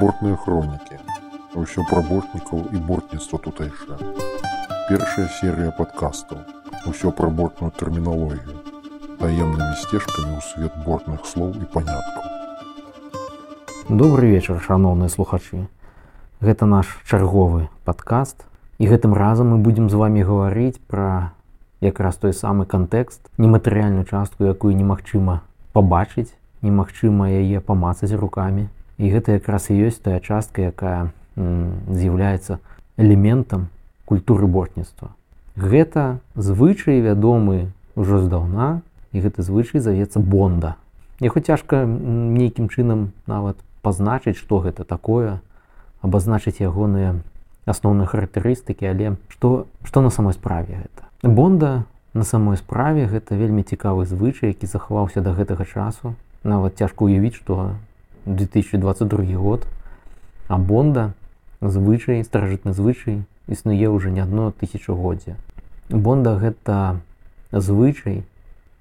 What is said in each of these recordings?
Бортныя хронікі. Усё пра бортнікаў і бортніцтва тутэйшае. Першая серыя падкастаў. Усё пра бортную тэрміналогію. Таемнымі сцежкамі ў свет бортных слоў і паняткаў. Добры вечар, шаноўныя слухачы. Гэта наш чарговы падкаст. І гэтым разам мы будзем з вами гаварыць пра якраз той самы кантэкст, нематэрыяльную частку, якую немагчыма пабачыць, немагчыма яе памацаць рукамі і гэта якраз і ёсць тая частка якая з'яўляецца элементам культуры бортніцтва. Гэта звычай вядомы ўжо здаўна і гэты звычай завецца бонда. Яго цяжка нейкім чынам нават пазначыць што гэта такое абазначыць ягоныя асноўныя характарыстыкі але што што на самой справе гэта? Бонда на самой справе гэта вельмі цікавы звычай які захаваўся да гэтага часу. Нават цяжка уявіць што 2022 год а бонда звычай старажытны звычай існуе ўжо не адно тысячагоддзя бонда гэта звычай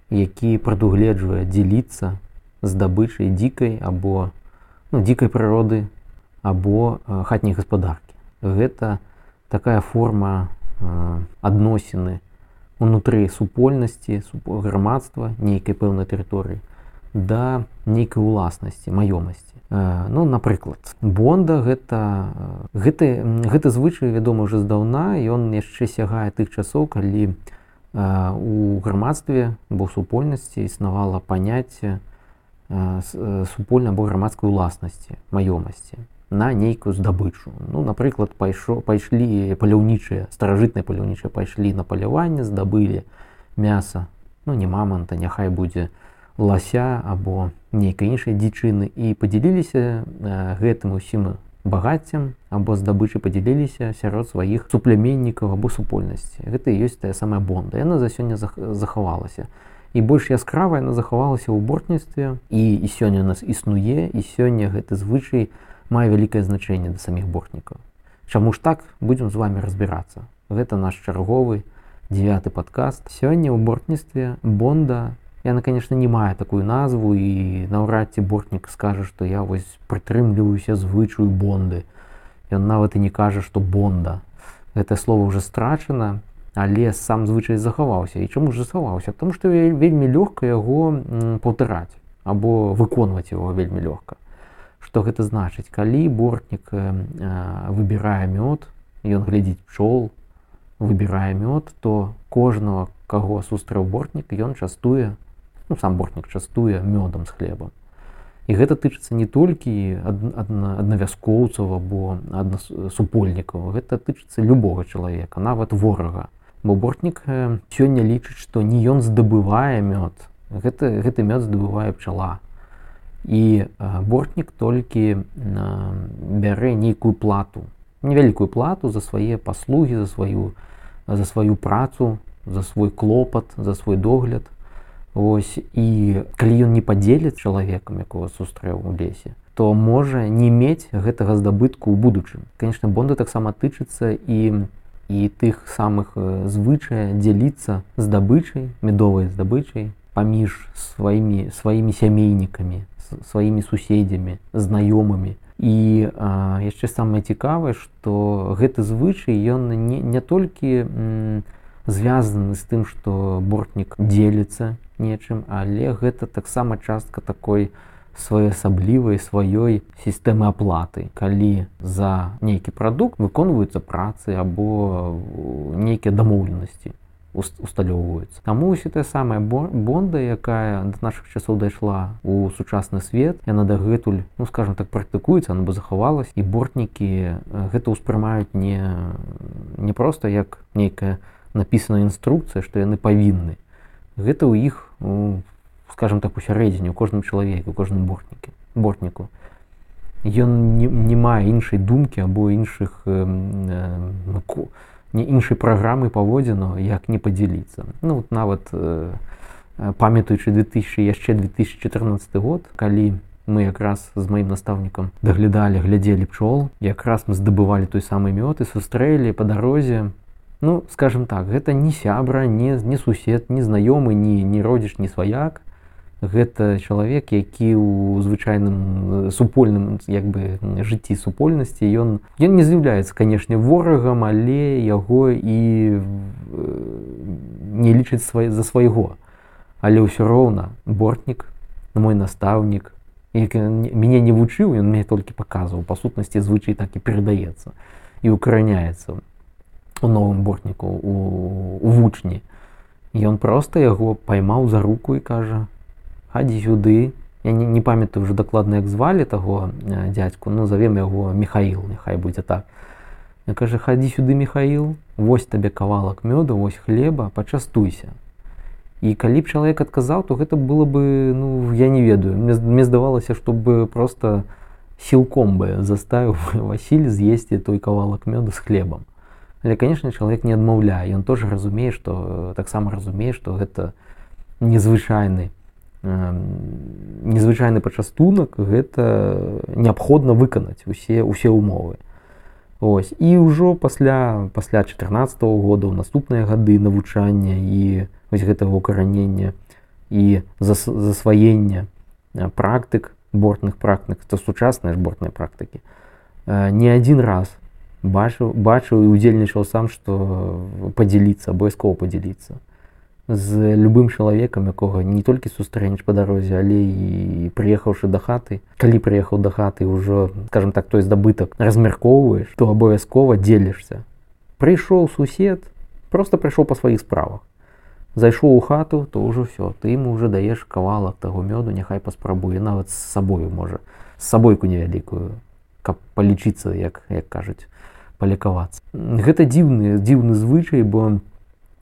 які прадугледжвае дзеліцца здабычай дзікай або ну, дзікай прыроды або хатняй гаспадаркі. Гэта такая форма э, адносіны унутры супольнасці грамадства нейкай пэўнай тэрыторыі да нейкай уласнасці маёмасці. Ну напрыклад бонда гэта гэты гэты звычай вядома уже здаўна ён яшчэ сягае тых часоў калі у грамадстве бо супольнасці існавала паняцце супольна або грамадскай уласнасці маёмасці на нейкую здабычу. Ну напрыклад пайшоў пайшлі паляўнічыя старажытныя паляўнічыя пайшлі на паляванне здабылі мяса. Ну не маманта няхай будзе у лася або нейкай іншай дзічыны і падзяліліся гэтым усім багаццем або здабычы падзяліліся сярод сваіх супляменнікаў або супольнасці. Гэта ёсць тая самая бонда. Яна за сёння захавалася. І больш яскравая она захавалася ў бортніцтве і і сёння у нас існуе і сёння гэты звычай мае вялікае значэнне да саміх бортнікаў Чаму ж так? Будзем з вами разбірацца. Гэта наш чарговы девяты падкаст. Сёння ў бортніцтве бонда Яна, конечно, не мае такую назву і наўрад ці бортнік скажа, што я вось прытрымліваюся звычаю бонды. Ён нават і не кажа, што бонда. Гэта слово уже страчана, але сам звычай захаваўся і чаму ж захаваўся, Таму што вельмі лёгка яго паўтараць або выконваць яго вельмі лёгка. Што гэта значыць, калі бортнік выбірае мёд, ён глядзіць пчол, выбірае мёд, то кожнага, каго сустрэў бортнік, ён частуе ну, сам бортнік частуе мёдам з хлебам. І гэта тычыцца не толькі аднавяскоўцаў або супольнікаў гэта тычыцца любога чалавека нават ворага. Бо бортнік сёння лічыць што не ён здабывае мёд гэта гэты мёд здабывае пчала. І бортнік толькі бярэ нейкую плату невялікую плату за свае паслугі за сваю за сваю працу за свой клопат за свой догляд Вось і калі ён не падзеліць чалавекам якога сустрэў у лесе то можа не мець гэтага здабытку ў будучым. Конечно бонда таксама тычыцца і і тых самых звычая дзяліцца здабычай медовай здабычай паміж сваімі сваімі сямейнікамі сваімі суседзямі знаёмымі. І а, яшчэ самае цікавае што гэты звычай ён не, не толькі звязаны з тым што бортнік дзеліцца нечым але гэта таксама частка такой своеасаблівай сваёй сістэмы аплаты. Калі за нейкі прадукт выконваюцца працы або нейкія дамоўленасці усталёўваюцца. Таму ўсё тая самая бонда якая да наших часоў дайшла у сучасны свет яна дагэтуль ну скажем так практыкуецца она бы захавалась і бортнікі гэта ўспрымаюць не не просто як нейкая напісана інструкцыя што яны павінны. Гэта ў іх скажем так усярэдзіне у кожным чалавеку кожным бортнікі бортніку ён не, не мае іншай думкі або іншых э, э, не іншай праграмы паводзіну як не падзяліцца ну вот нават э, памятаючы 2000 яшчэ 2014 год калі мы якраз з маім настаўнікам даглядалі глядзелі пчол якраз мы здабывалі той самы мёд і сустрэлі па дарозе ну скажем так гэта не сябра не не сусед не знаёмы не не родзіш не сваяк. Гэта чалавек які ў звычайным супольным як бы жыцці супольнасці ён ён не з'яўляецца канешне ворагам але яго і не лічыць свай за свайго. Але ўсё роўна бортнік мой настаўнік які мяне не вучыў ён мне толькі паказваў па сутнасці звычай так і перадаецца і укараняецца у новым бортніку у, у вучні. Ён проста яго паймаў за руку і кажа хадзі сюды я не, не памятаю уже дакладна як звалі таго дядзьку ну завем яго михаил няхай будзе так. Я кажа хадзі сюды михаил вось табе кавалак мёду вось хлеба пачастуйся і калі б чалавек адказаў то гэта было бы ну я не ведаю. Мне, мне здавалася чтобы просто сілком бы заставіў Васіль з'есці той кавалак мёду з хлебам але конечно чалавек не адмаўляе ён тоже разумее что таксама разумее что гэта незвычайны незвычайны пачастунак гэта неабходна выканаць усе усе умовы. Ось. І ўжо пасля пасля 14 -го года у наступныя гады навучання і вось гэтага укаранення і засваення практык бортных практык то сучасныя ж бортныя практыкі не адзін раз бачыў бачыў і удзельнічаў сам што падзяліцца абавязкова падзяліцца. З любым чалавекам якога не толькі сустрэнеш па дарозе але і прыехаўшы да хаты. Калі прыехаў да хаты ўжо скажем так той здабытак размяркоўваеш то абавязкова дзелішся. Прыйшоў сусед просто прыйшоў па сваіх справах. Зайшоў у хату то ўжо все ты ему уже даеш кавалак таго мёду няхай паспрабуе нават з сабою можа з сабойку невялікую каб палічыцца як як кажуць палікавацца. Гэта дзіўны дзіўны звычай бо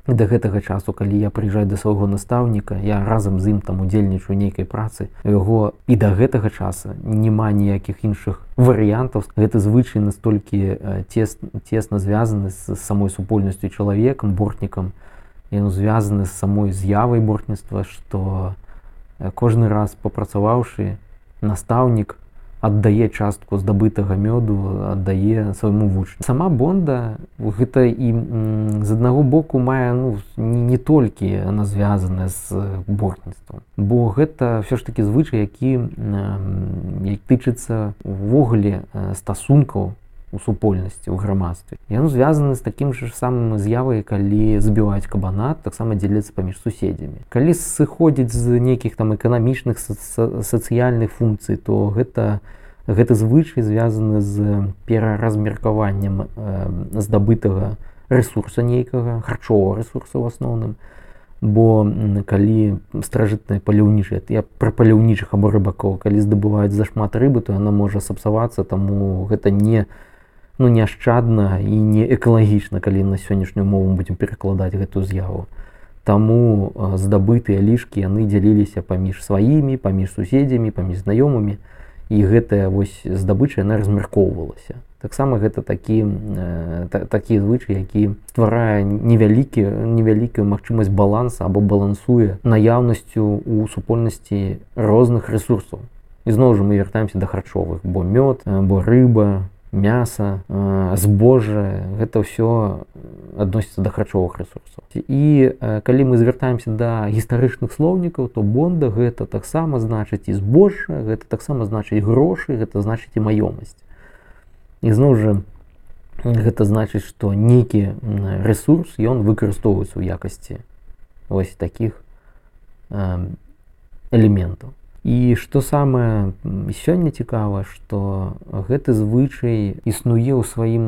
да гэтага часу калі я прыязджаю да свайго настаўніка я разам з ім там удзельнічаю нейкай працы яго і да гэтага часа няма ніякіх іншых варыянтаў. Гэта звычай настолькі цес цесна звязаны з самой супольнасцю чалавекам бортнікам ён звязаны з самой з'явай бортніцтва што кожны раз папрацаваўшы настаўнік аддае частку здабытага мёду аддае свайму вучню. Сама бонда гэта і з аднаго боку мае ну не, не толькі она звязаная з бортніцтвам бо гэта все ж таки звычай які як тычыцца увогуле стасункаў у супольнасці ў грамадстве. Ён звязаны з такім же самым з'явай калі забіваюць кабанат таксама дзеліцца паміж суседзямі. Калі сыходзіць з нейкіх там эканамічных сацыяльных функцый то гэта не гэты звычай звязаны з пераразмеркаваннем здабытага ресурса нейкага харчового ресурса в асноўным. Бо калі стражытныя паляўнічыя я пра паляўнічых або рыбакоў калі здабываюць зашмат рыбы то яна можа сапсавацца таму гэта не ну няшчадна і не экалагічна калі на сённяшнюю мову будзем перакладаць гэтую з'яву. Таму здабытыя лішкі яны дзяліліся паміж сваімі паміж суседзямі паміж знаёмымі. І гэтая вось здабыча яна размяркоўвалася. Таксама гэта такі та, такі звычай які стварае невялікі невялікую магчымасць баланса або балансуе наяўнасцю у супольнасці розных ресурсаў ізноў жа мы вяртаемся да харчовых. Бо мёд бо рыба мяса збожжа. Гэта ўсё адносіцца да харчовых ресурсаў і калі мы звяртаемся да гістарычных слоўнікаў то бонда гэта таксама значыць і збожжа гэта таксама значыць грошы гэта значыць і маёмасць. Ізноў жа гэта значыць што нейкі ресурс ён выкарыстоўваецца ў якасці вось таких элементаў І што самае сёння цікава, што гэты звычай існуе ў сваім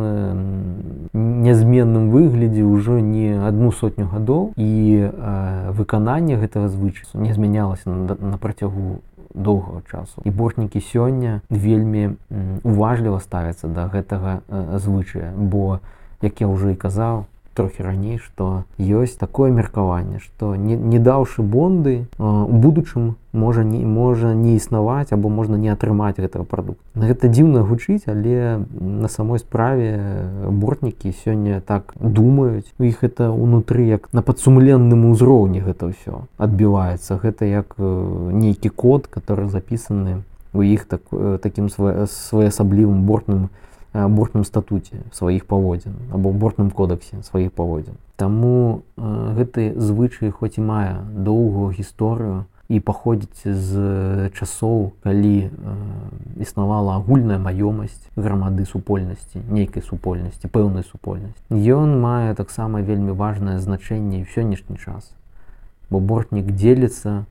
нязменным выглядзе ўжо не адну сотню гадоў і выкананне гэтага звычаю не змянялася на, на працягу доўгага часу. І бортнікі сёння вельмі уважліва ставяцца да гэтага звычая, бо як я ўжо і казаў, трохі раней што ёсць такое меркаванне што не, не даўшы бонды у будучым можа не можа не існаваць або можна не атрымаць гэтага прадукта гэта дзіўна гучыць але на самой справе бортнікі сёння так думаюць. У іх это унутры як на падсумленным узроўні гэта ўсё адбіваецца. Гэта як нейкі код который запісаны у іх так таким своеасаблівым бортным бортным статуце сваіх паводзін або бортным кодексе сваіх паводзін Таму гэты звычай хоць і мае доўгую гісторыю і паходзіць з часоў калі э, існавала агульная маёмасць грамады супольнасці нейкай супольнасці пэўнай супольнасці. Ён мае таксама вельмі важнае значэнне ў сённяшні час. Бо бортнік дзеліцца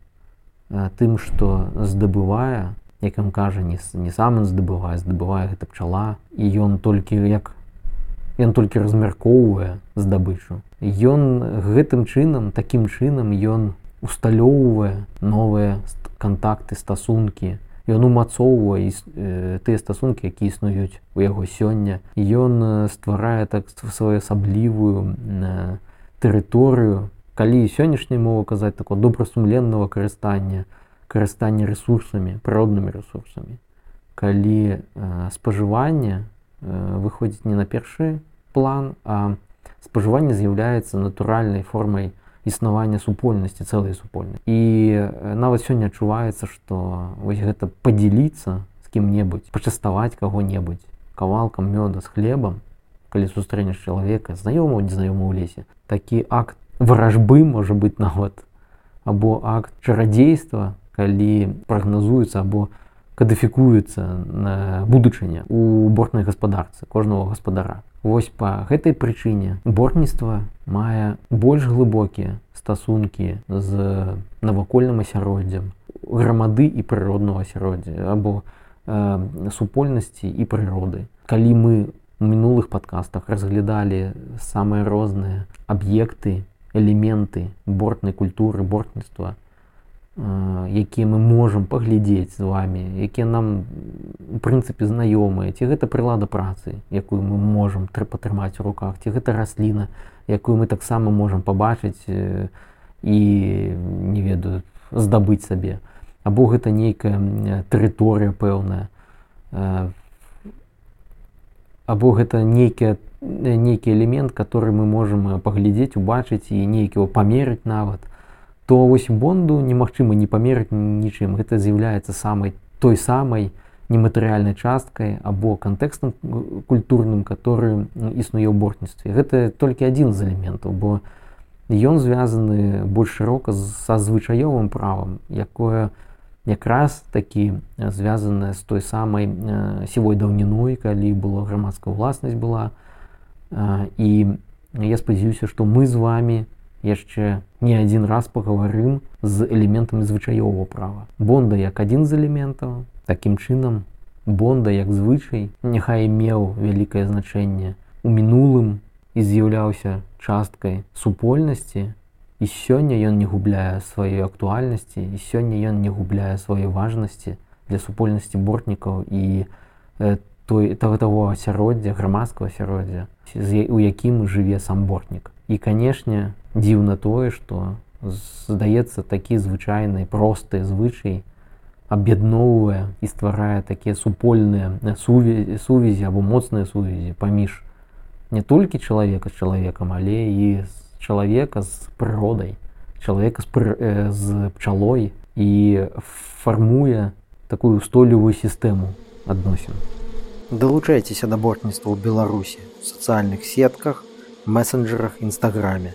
э, тым што здабывае як ён кажа не, не сам здабывае здабывае гэта пчала і ён толькі як ён толькі размяркоўвае здабычу. Ён гэтым чынам такім чынам ён усталёўвае новыя контакты стасункі. Ён умацоўвае э, тыя стасункі які існуюць у яго сёння. Ён э, стварае так своеасаблівую э, тэрыторыю. Калі сённяшняй мова казаць такого добрасумленного карыстання карыстання ресурсамі прыроднымі ресурсамі калі спажыванне выходзіць не на першы план а спажыванне з'яўляецца натуральнай формай існавання супольнасці цэлай супольнай і нават сёння адчуваецца што вось гэта падзяліцца з кім-небудзь пачаставаць каго-небудзь кавалкам мёда з хлебам калі сустрэнеш чалавека знаёмого незнаёмы ў лесе такі акт варажбы можа быць нават або акт чарадзейства калі прагназуецца або кадыфікуецца на будучыня у бортнай гаспадарцы кожнага гаспадара Вось па гэтай прычыне бортніцтва мае больш глыбокія стасункі з навакольным асяроддзям грамады і прыроднага асяроддзя або э, супольнасці і прыроды. Калі мы мінулых падкастах разглядалі самыя розныя аб'екты, элементы бортнай культуры бортніцтва, якія мы можам паглядзець з вами якія нам у прынцыпе знаёмыя ці гэта прылада працы якую мы можам патрымаць у руках ці гэта расліна якую мы таксама можам пабачыць і не ведаю здабыць сабе. Або гэта нейкая тэрыторыя пэўная або гэта нейкі нейкі элемент который мы можам паглядзець убачыць і нейкіго памерыць нават то вось бонду немагчыма не памерыць нічым. Гэта з'яўляецца самай той самай нематэрыяльнай часткай або кантэкстам культурным который існуе ў бортніцтве. Гэта толькі адзін з элементаў бо ён звязаны больш шырока са звычаёвым правам якое якраз такі звязаная з той самай сівой даўніной калі была грамадская ўласнасць была. І я спадзяюся што мы з вами яшчэ не адзін раз пагаварым з элементамі звычаёвого права. Бонда як адзін з элементаў такім чынам бонда як звычай няхай меў вялікае значэнне. У мінулым і з'яўляўся часткай супольнасці і сёння ён не губляе сваёй актуальнасці і сёння ён не губляе сваёй важнасці для супольнасці бортнікаў і той того асяроддзя грамадскага асяроддзя у якім жыве сам бортнік і канешне дзіўна тое што здаецца такі звычайны просты звычай аб'ядноўвае і стварае такія супольныя сувязі сувязі або моцныя сувязі паміж не толькі чалавека з чалавекам але і з чалавека з прыродай чалавека з, пры, з пчалой і фармуе такую устойлівую сістэму адносін далучайцеся да бортніцтва ў беларусі в сацыяльных сетках месенджерах нстаграме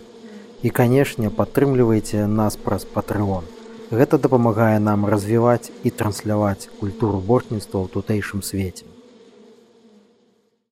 і канешне падтрымлівайце нас праз патрыон гэта дапамагае нам развіваць і трансляваць культуру бортніцтва ў тутэйшым свеце